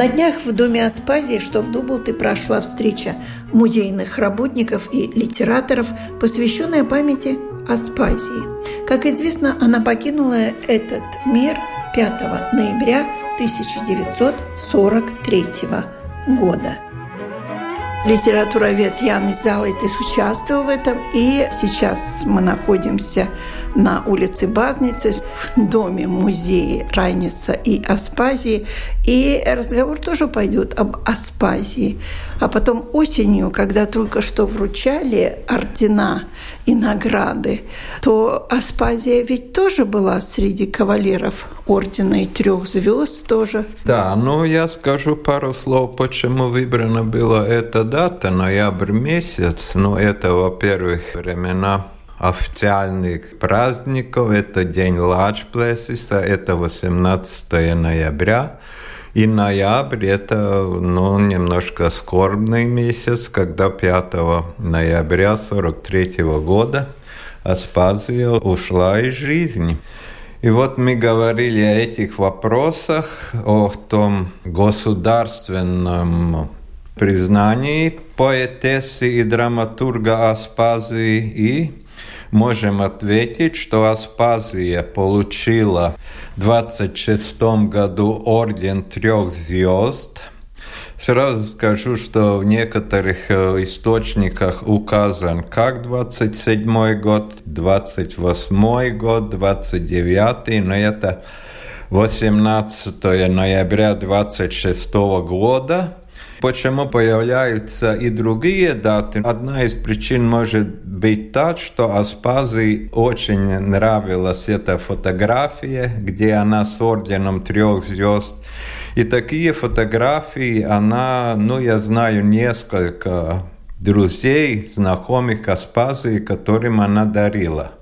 На днях в Доме Аспазии, что в Дублте, прошла встреча музейных работников и литераторов, посвященная памяти Аспазии. Как известно, она покинула этот мир 5 ноября 1943 года. Литературовед Янис Залайтис участвовал в этом. И сейчас мы находимся на улице Базницы, в доме музея Райниса и Аспазии. И разговор тоже пойдет об Аспазии. А потом осенью, когда только что вручали ордена и награды, то Аспазия ведь тоже была среди кавалеров ордена и трех звезд тоже. Да, ну я скажу пару слов, почему выбрана была эта дата, ноябрь месяц. Ну это, во-первых, времена официальных праздников. Это день Лачплесиса, это 18 ноября. И ноябрь – это ну, немножко скорбный месяц, когда 5 ноября 43 года Аспазия ушла из жизни. И вот мы говорили о этих вопросах, о том государственном признании поэтессы и драматурга Аспазии и можем ответить, что Аспазия получила в 26 году орден трех звезд. Сразу скажу, что в некоторых э, источниках указан как 27 год, 28 год, 29, но это 18 ноября 26 года – Почему появляются и другие даты? Одна из причин может быть та, что Аспазии очень нравилась эта фотография, где она с орденом трех звезд. И такие фотографии она, ну, я знаю несколько друзей, знакомых Аспазии, которым она дарила.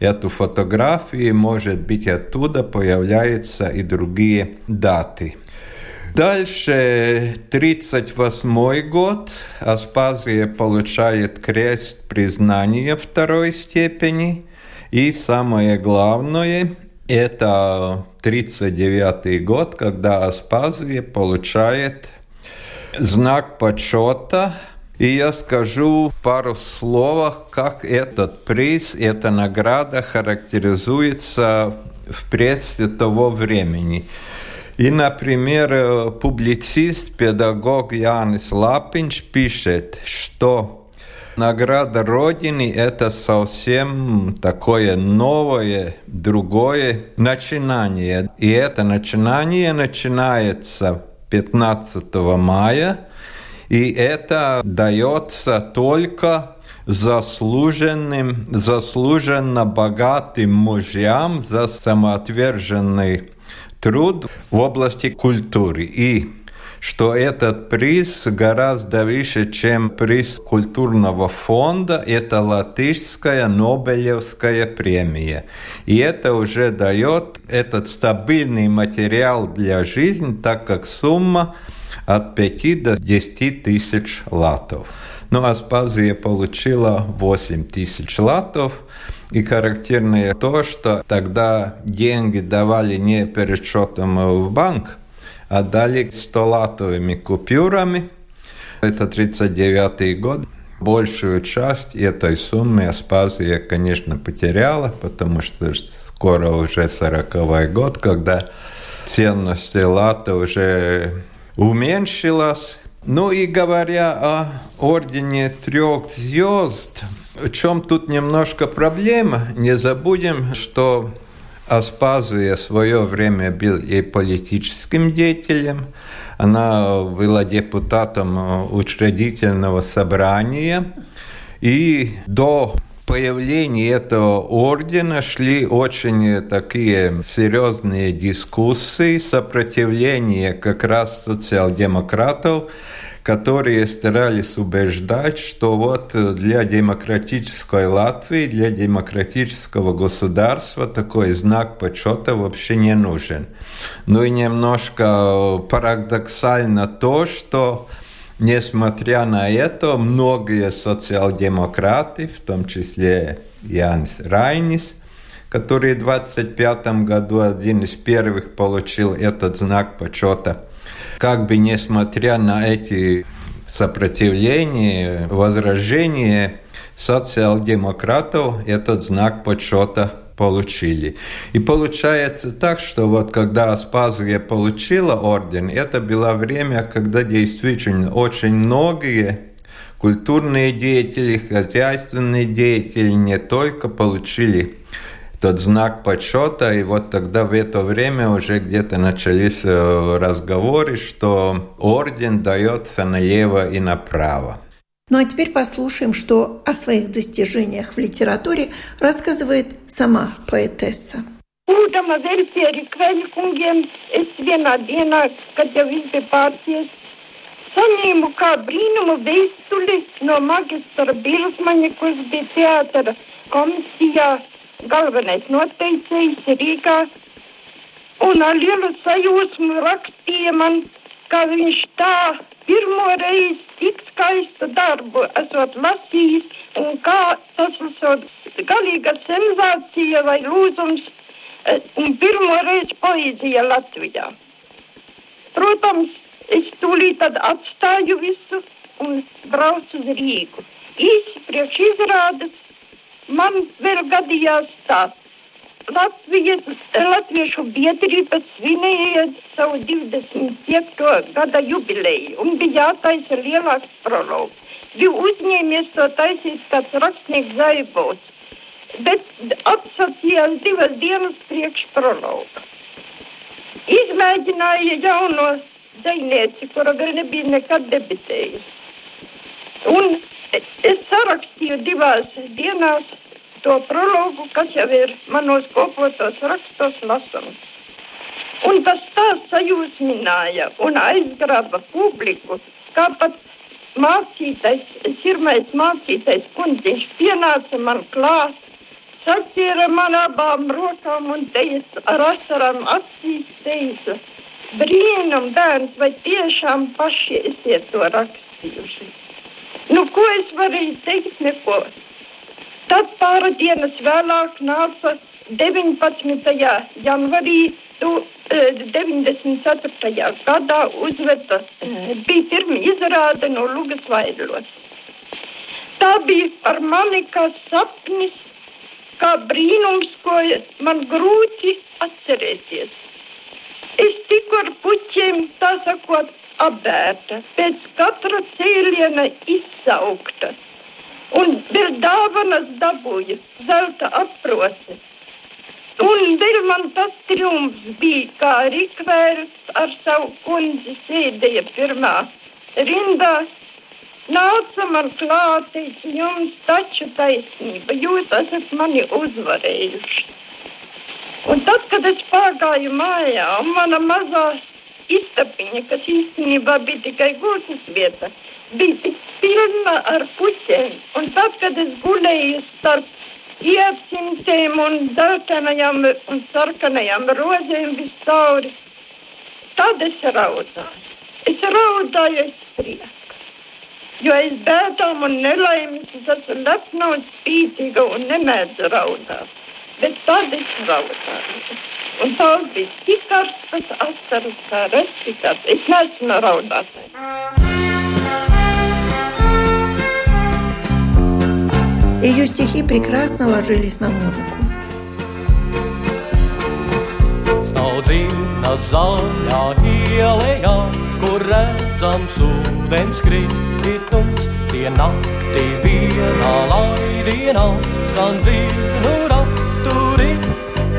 Эту фотографию, может быть, оттуда появляются и другие даты. Дальше 1938 год. Аспазия получает крест признания второй степени. И самое главное, это 1939 год, когда Аспазия получает знак почета. И я скажу пару слов, как этот приз, эта награда характеризуется в прессе того времени. И, например, э, публицист, педагог Янис Лапинч пишет, что награда Родины – это совсем такое новое, другое начинание. И это начинание начинается 15 мая, и это дается только заслуженным, заслуженно богатым мужьям за самоотверженный труд в области культуры. И что этот приз гораздо выше, чем приз культурного фонда. Это латышская Нобелевская премия. И это уже дает этот стабильный материал для жизни, так как сумма от 5 до 10 тысяч латов. Ну, Аспазия получила 8 тысяч латов – и характерное то, что тогда деньги давали не пересчетом в банк, а дали столатовыми купюрами. Это 1939 год. Большую часть этой суммы Аспазия, конечно, потеряла, потому что скоро уже 40 год, когда ценность лата уже уменьшилась. Ну и говоря о ордене трех звезд, в чем тут немножко проблема? Не забудем, что Аспазия в свое время был и политическим деятелем. Она была депутатом учредительного собрания. И до появлении этого ордена шли очень такие серьезные дискуссии, сопротивление как раз социал-демократов, которые старались убеждать, что вот для демократической Латвии, для демократического государства такой знак почета вообще не нужен. Ну и немножко парадоксально то, что Несмотря на это, многие социал-демократы, в том числе Янс Райнис, который в 25 году один из первых получил этот знак почета, как бы несмотря на эти сопротивления, возражения социал-демократов, этот знак почета получили. И получается так, что вот когда Аспазия получила орден, это было время, когда действительно очень многие культурные деятели, хозяйственные деятели не только получили тот знак почета, и вот тогда в это время уже где-то начались э, разговоры, что орден дается налево и направо. Ну а теперь послушаем, что о своих достижениях в литературе рассказывает сама поэтесса. Pie rikveļkungiem, es vienā dienā, kad jau izbija pārties, saņēmu kā brīnumu vēstuli no magistra Bilsmaņa, kurš bija teātra komisijā galvenais noteicējs Rīgā, un ar lielu sajūsmu rakstīja man, ka viņš tā pirmo reizi tik skaistu darbu esot lasījis, un kā tas esot galīga sensācija vai lūzums, e, un pirmo reizi poīzija Latvijā. Protams, es tūlīt atstāju visu un braucu uz Rīgu. Īsi priekš izrādes man vēl gadījās tāds. Latvijas, Latviešu biedrība svinēja savu 25. gada jubileju un bija jātaisa lielāks prologs. Bija uzņēmies to taisīt kāds rakstnieks Zaibots, bet atsacījās divas dienas priekš prologa. Izmēģināja jauno dzēnieci, kura vēl nebija nekad debitējusi. Un es sarakstīju divās dienās to prologu, kas jau ir manos kopotos rakstos lasams. Un tas tā sajūsmināja un aizgraba publiku, kā pat mācītais, sirmais mācītais kundziņš pienāca man klāt, saķēra man abām rokām un teica ar asarām acīs, teica, brīnum bērns, vai tiešām paši esiet to rakstījuši. Nu, ko es varēju teikt, neko. Tad pāris dienas vēlāk nāca 19. janvārī 94. E, gadā uzveda, e, bija pirmā izrāde no Lugas Vailos. Tā bija par mani kā sapnis, kā brīnums, ko man grūti atcerēties. Es tiku ar puķiem, tā sakot, abērta, pēc katra cēliena izsaukta un vēl dāvanas dabūju, zelta aproci. Un vēl man tas triumfs bija, kā Rikvērs ar savu kundzi sēdēja pirmā rindā. Nāca man klātīs, jums taču taisnība, jūs esat mani uzvarējuši. Un tad, kad es pārgāju mājā, un mana mazā istabiņa, kas īstenībā bija tikai gultas vieta, bija tik pilna ar puķiem. Un tad, kad es gulēju starp iecimtiem un dzeltenajām un sarkanajām rozēm viscauri, tad es raudāju. Es raudāju aiz prieka. Jo aiz bēdām un nelaimes es esmu lepna un spītīga un nemēdzu raudāt Bet tad es raudāju. Un tās bija tik karstas asaras, kā restikās. Es neesmu raudātāja. Ее стихи прекрасно ложились на музыку. Stāvdzīnas zaļā ielējā, kur redzams ūdens kritums, tie naktī vienā laidienā skan dzīvu Turim,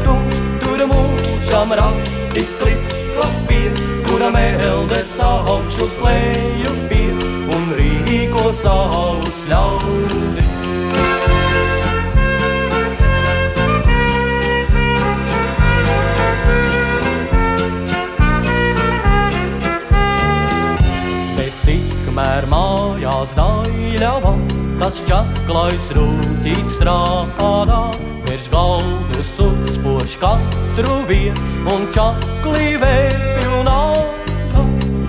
tums, turim mūžam rakti, klip, klapīr, kuram elde sākšu klēju pīr un rīko savus ļaudis. Tikmēr mājās daļavā, kas čaklais rūtīt strādā, pirms galvā galdus uzpoš katru vietu un čaklī vēpju nāga.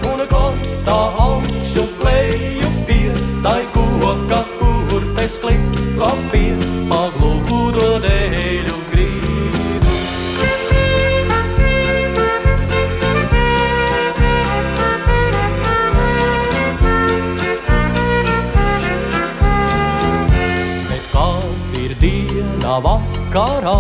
Un kontā augšu kleju pie, tai koka, kur pēc klipapie, paglūdo vakarā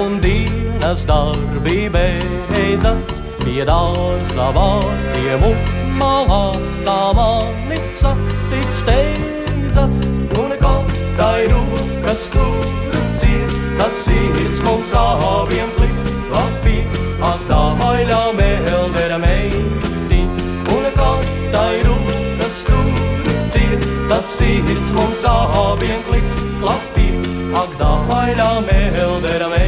un dienas darbi beidzas. Pie dārza vārtiem un malā tā mani satic steidzas. Un katrai rokas tur ciet, tad sirds mums abiem klik klapī. Ak, tā vaļā meldera meiti. Un katrai rokas tur ciet, tad sirds mums abiem klik klapī. Magda, Paila, Mehel, Derame,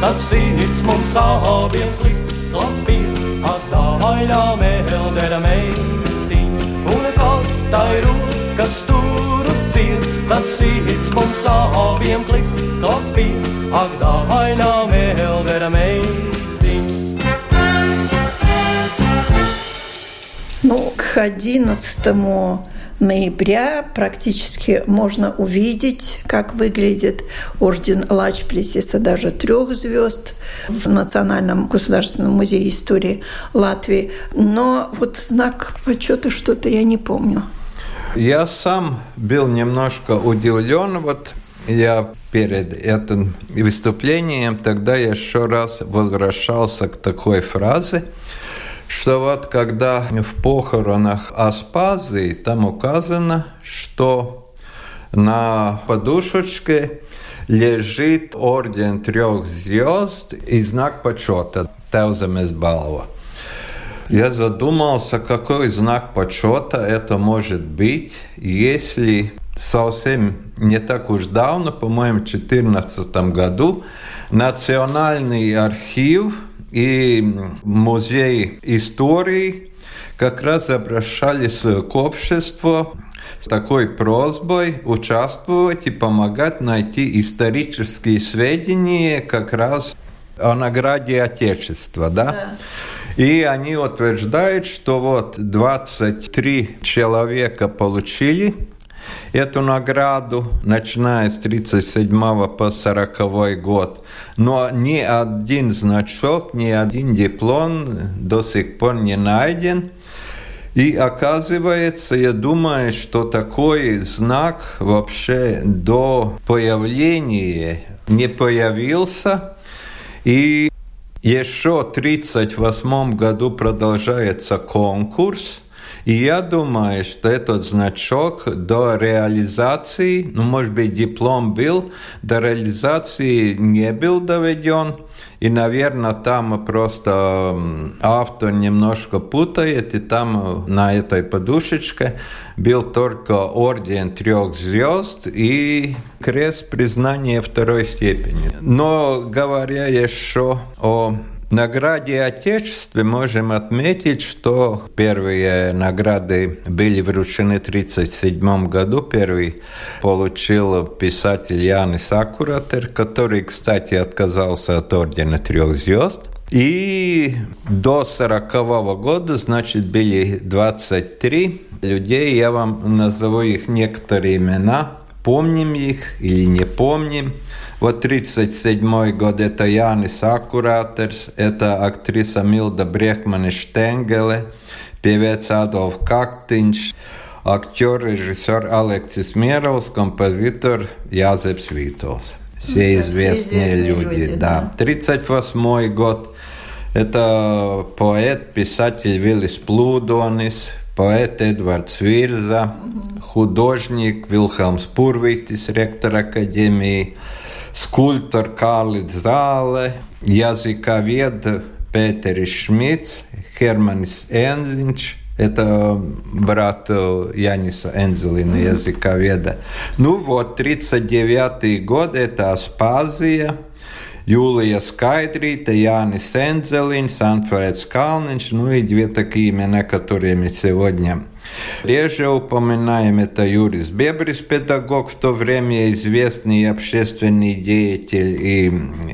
tad sirds mums abiem klik klapī. Ak, tā vaļā meldera meiti. Un katrai rokas tur ciet, tad sirds mums abiem klik klapī. Ak, tā vaļā meldera meiti. Ну, к 11 ноября практически можно увидеть, как выглядит орден Лачплесиса, даже трех звезд в Национальном государственном музее истории Латвии. Но вот знак почета что-то я не помню. Я сам был немножко удивлен, вот я перед этим выступлением тогда еще раз возвращался к такой фразе, что вот когда в похоронах Аспазии там указано, что на подушечке лежит орден трех звезд и знак почета Тевземес Балва. Я задумался, какой знак почета это может быть, если совсем не так уж давно, по-моему, в 2014 году, Национальный архив и музей истории как раз обращались к обществу с такой просьбой участвовать и помогать найти исторические сведения как раз о награде Отечества. Да? Да. И они утверждают, что вот 23 человека получили эту награду, начиная с 37 по 40 год. Но ни один значок, ни один диплом до сих пор не найден. И оказывается, я думаю, что такой знак вообще до появления не появился. И еще в 1938 году продолжается конкурс. И я думаю, что этот значок до реализации, ну, может быть, диплом был, до реализации не был доведен. И, наверное, там просто автор немножко путает, и там на этой подушечке был только орден трех звезд и крест признания второй степени. Но говоря еще о награде Отечества можем отметить, что первые награды были вручены в 1937 году. Первый получил писатель Янис Акуратер, который, кстати, отказался от ордена трех звезд. И до 40 года, значит, были 23 людей. Я вам назову их некоторые имена. Помним их или не помним. Вот 37 год это Янис Акуратерс, это актриса Милда Брехмане Штенгеле, певец Адольф Кактинч, актер, режиссер Алексис Мировс, композитор Язепс Витос. Все Да, известные все известные люди, люди, да. да. 38 год это поэт, писатель Виллис Плудонис, поэт Эдвардс Вирза, художник Вилхелмс Пурвитис, ректор Академии, скульптор Kālis Zāle, языковед Петерис Шмидц, Херманис Энзинч, это брат Яниса Энзелина, mm-hmm. языковеда. Ну вот, 39 год, это Аспазия, Юлия Скайдрīta, Jānis Энзелинс, Анфрeds Калнинч, ну и две такие имена, которые мы сегодня Реже упоминаем это Юрис Бебрис, педагог, в то время известный общественный деятель, и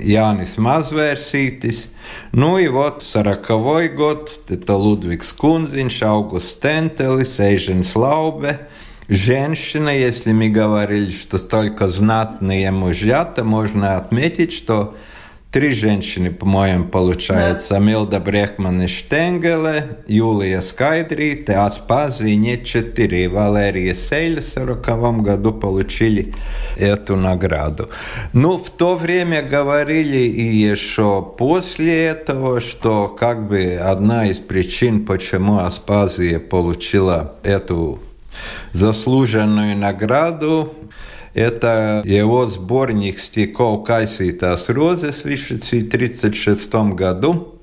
Янис Мазверситис. Ну и вот сороковой год, это Лудвиг Скунзинш, Аугуст Тентелис, Эйжен Слаубе. Женщина, если мы говорили, что столько знатные мужья, то можно отметить, что Три женщины, по-моему, получается. Да. Милда Брехман и Штенгеле, Юлия Скайдрите, Аспазии нет четыре. Валерия Сейля в 1940 году получили эту награду. Ну, в то время говорили и еще после этого, что как бы одна из причин, почему Аспазия получила эту заслуженную награду, это его сборник стихов «Кайситас розes» вышедший в 1936 году,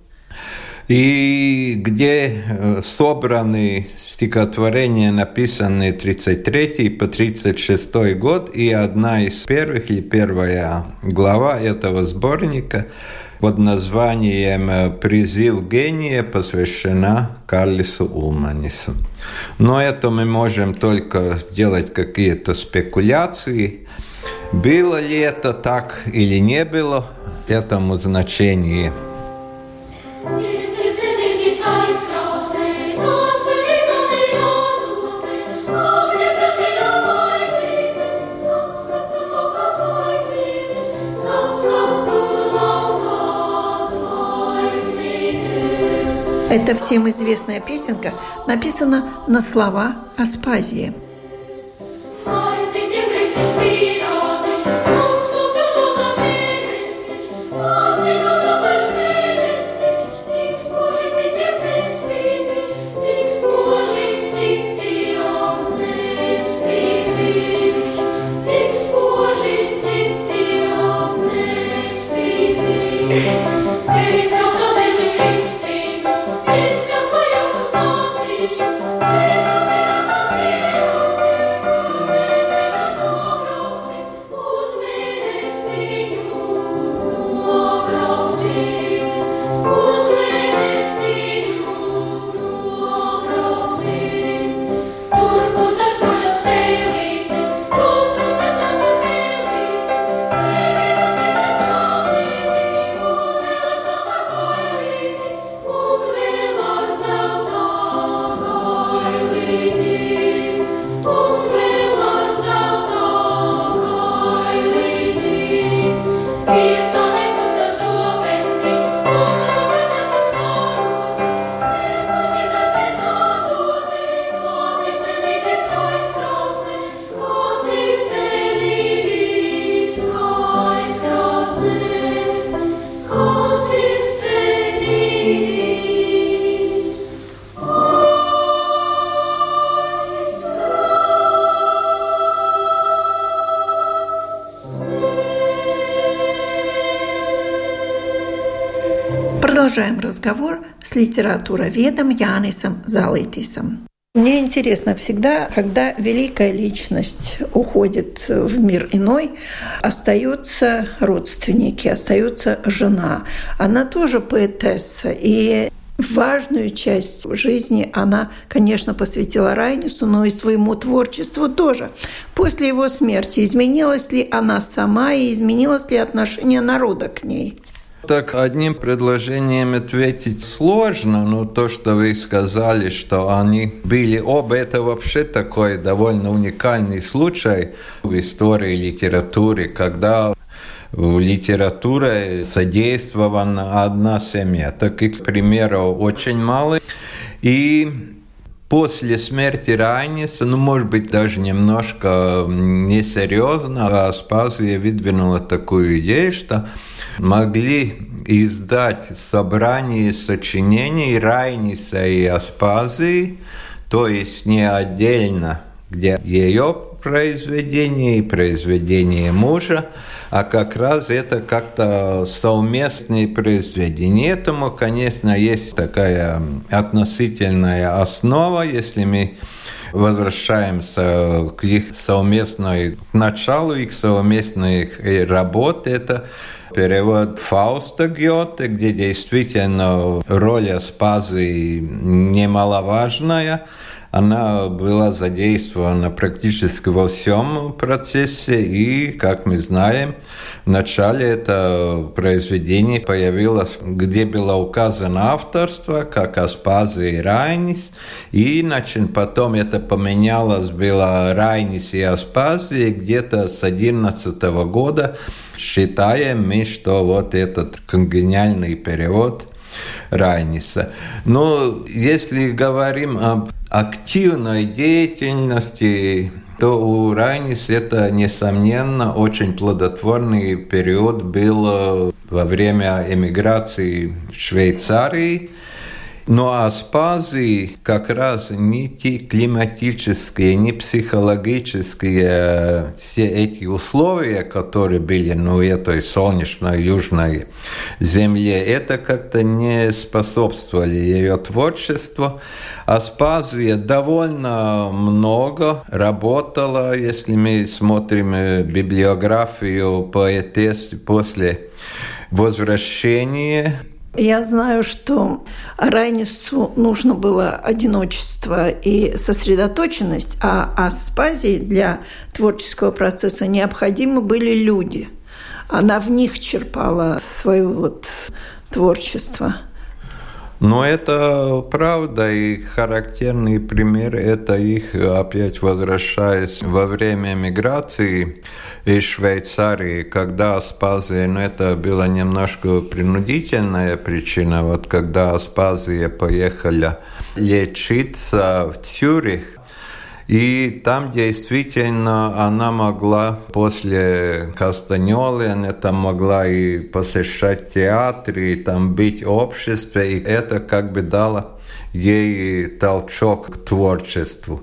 и где э, собраны стихотворения, написанные 33 по 36 год, и одна из первых, или первая глава этого сборника – под названием э, «Призыв гения» посвящена Карлису Улманису. Но это мы можем только сделать какие-то спекуляции. Было ли это так или не было, этому значения Это всем известная песенка, написана на слова Аспазии. Продолжаем разговор с литературоведом Янисом Залытисом. Мне интересно всегда, когда великая личность уходит в мир иной, остаются родственники, остается жена. Она тоже поэтесса, и важную часть жизни она, конечно, посвятила Райнису, но и своему творчеству тоже. После его смерти изменилась ли она сама и изменилось ли отношение народа к ней? Так одним предложением ответить сложно, но то, что вы сказали, что они были оба, это вообще такой довольно уникальный случай в истории литературы, когда в литературе задействована одна семья. Таких примеров очень мало. И после смерти Райниса, ну, может быть, даже немножко несерьезно, Аспазия выдвинула такую идею, что могли издать собрание сочинений Райниса и Аспазии, то есть не отдельно, где ее произведение и произведение мужа, а как раз это как-то совместные произведения. Этому, конечно, есть такая относительная основа, если мы возвращаемся к их совместной к началу их совместной работы. Это перевод Фауста Гёте, где действительно роль Аспазы немаловажная – она была задействована практически во всем процессе, и, как мы знаем, в начале это произведение появилось, где было указано авторство, как Аспазы и Райнис, и значит, потом это поменялось, было Райнис и Аспазы, и где-то с 11 года считаем мы, что вот этот конгениальный перевод Райниса. Но если говорим об активной деятельности, то у Райнис это, несомненно, очень плодотворный период был во время эмиграции в Швейцарии. Но Аспазии как раз ни те климатические, ни психологические все эти условия, которые были на ну, этой солнечной южной земле, это как-то не способствовали ее творчеству. Аспазия довольно много работала, если мы смотрим э, библиографию поэтессы после возвращения я знаю, что Райнису нужно было одиночество и сосредоточенность, а Аспазии для творческого процесса необходимы были люди. Она в них черпала свое вот творчество. Но это правда, и характерный пример – это их, опять возвращаясь во время миграции из Швейцарии, когда Аспазия, ну это была немножко принудительная причина, вот когда Аспазия поехала лечиться в Цюрих, и там действительно она могла после Кастаньолы, она там могла и посещать театр, и там быть в обществе, и это как бы дало ей толчок к творчеству.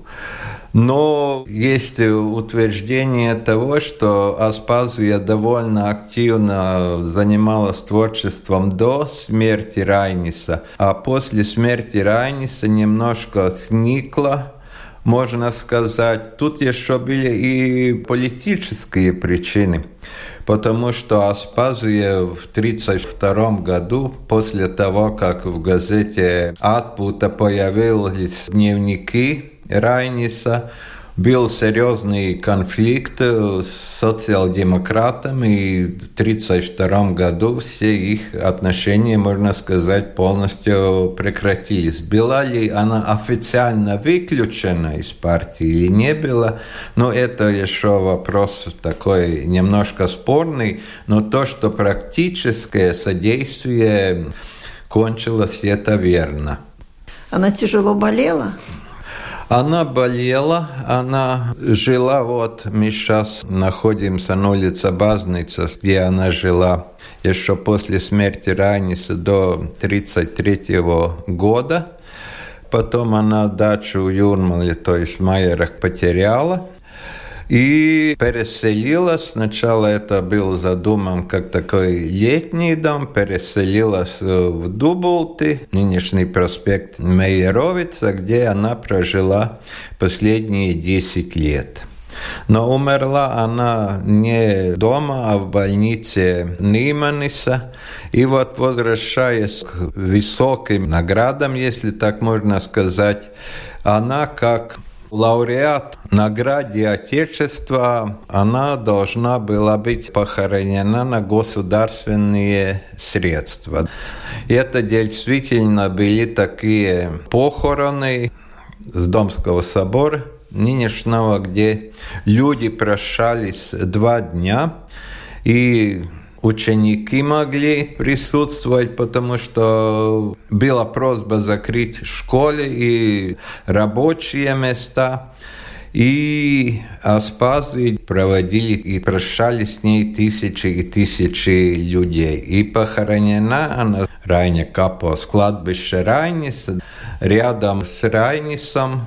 Но есть утверждение того, что Аспазия довольно активно занималась творчеством до смерти Райниса, а после смерти Райниса немножко сникла можно сказать. Тут еще были и политические причины, потому что Аспазия в 1932 году, после того, как в газете «Атпута» появились дневники Райниса, был серьезный конфликт с социал-демократами, и в 1932 году все их отношения, можно сказать, полностью прекратились. Была ли она официально выключена из партии или не была, но это еще вопрос такой немножко спорный, но то, что практическое содействие кончилось, это верно. Она тяжело болела? Она болела, она жила, вот мы сейчас находимся на улице Базница, где она жила еще после смерти Раниса до 1933 года. Потом она дачу в Юрмале, то есть Майерах, потеряла. И переселилась. Сначала это был задуман как такой летний дом. Переселилась э, в Дуболты, нынешний проспект Мейеровица, где она прожила последние 10 лет. Но умерла она не дома, а в больнице Ниманиса. И вот возвращаясь к высоким наградам, если так можно сказать, она как лауреат награде Отечества, она должна была быть похоронена на государственные средства. Это действительно были такие похороны с Домского собора нынешнего, где люди прощались два дня, и ученики могли присутствовать, потому что была просьба закрыть школы и рабочие места. И Аспазы проводили и прощались с ней тысячи и тысячи людей. И похоронена она Райня Капо с кладбища Райниса рядом с Райнисом.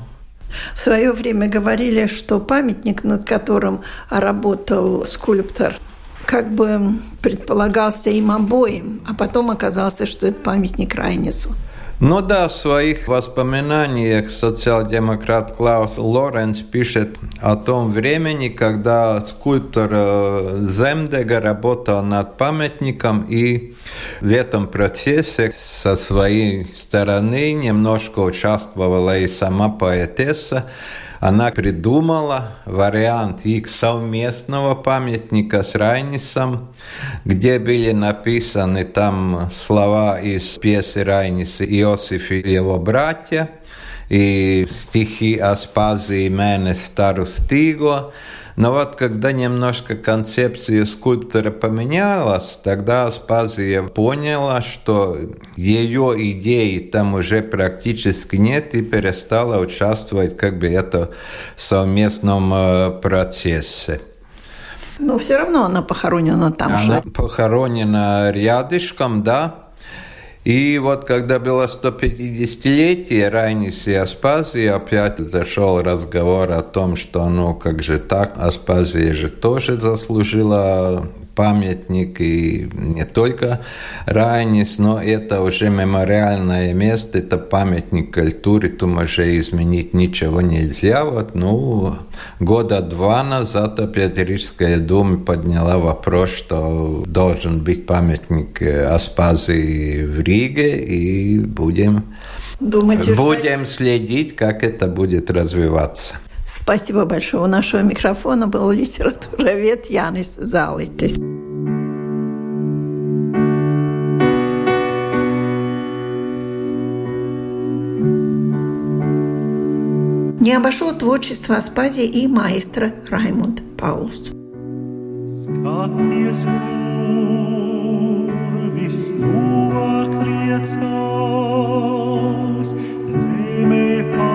В свое время говорили, что памятник, над которым работал скульптор, как бы предполагался им обоим, а потом оказалось, что это памятник Райнису. Ну да, в своих воспоминаниях социал-демократ Клаус Лоренц пишет о том времени, когда скульптор э, Земдега работал над памятником и в этом процессе со своей стороны немножко участвовала и сама поэтесса она придумала вариант их совместного памятника с Райнисом, где были написаны там слова из пьесы Райниса «Иосиф и его братья», и стихи Аспазии «Мене стару стигло», но вот когда немножко концепция скульптора поменялась, тогда Аспазия поняла, что ее идеи там уже практически нет и перестала участвовать как бы это в совместном э, процессе. Но все равно она похоронена там она же. Похоронена рядышком, да, и вот когда было 150-летие Райнис и Аспазии, опять зашел разговор о том, что ну как же так, Аспазия же тоже заслужила памятник, и не только Райнис, но это уже мемориальное место, это памятник культуры, там уже изменить ничего нельзя. Вот, ну, года два назад опять Рижская дума подняла вопрос, что должен быть памятник Аспазии в Риге, и будем, Думаете, будем следить, как это будет развиваться. Спасибо большое. У нашего микрофона был литературовед Янис Залитис. Не обошел творчество Аспазии и маэстро Раймонд Паулс. Skaties, kur zeme pāri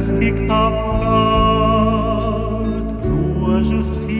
pats tik apkārt rožu sīkā.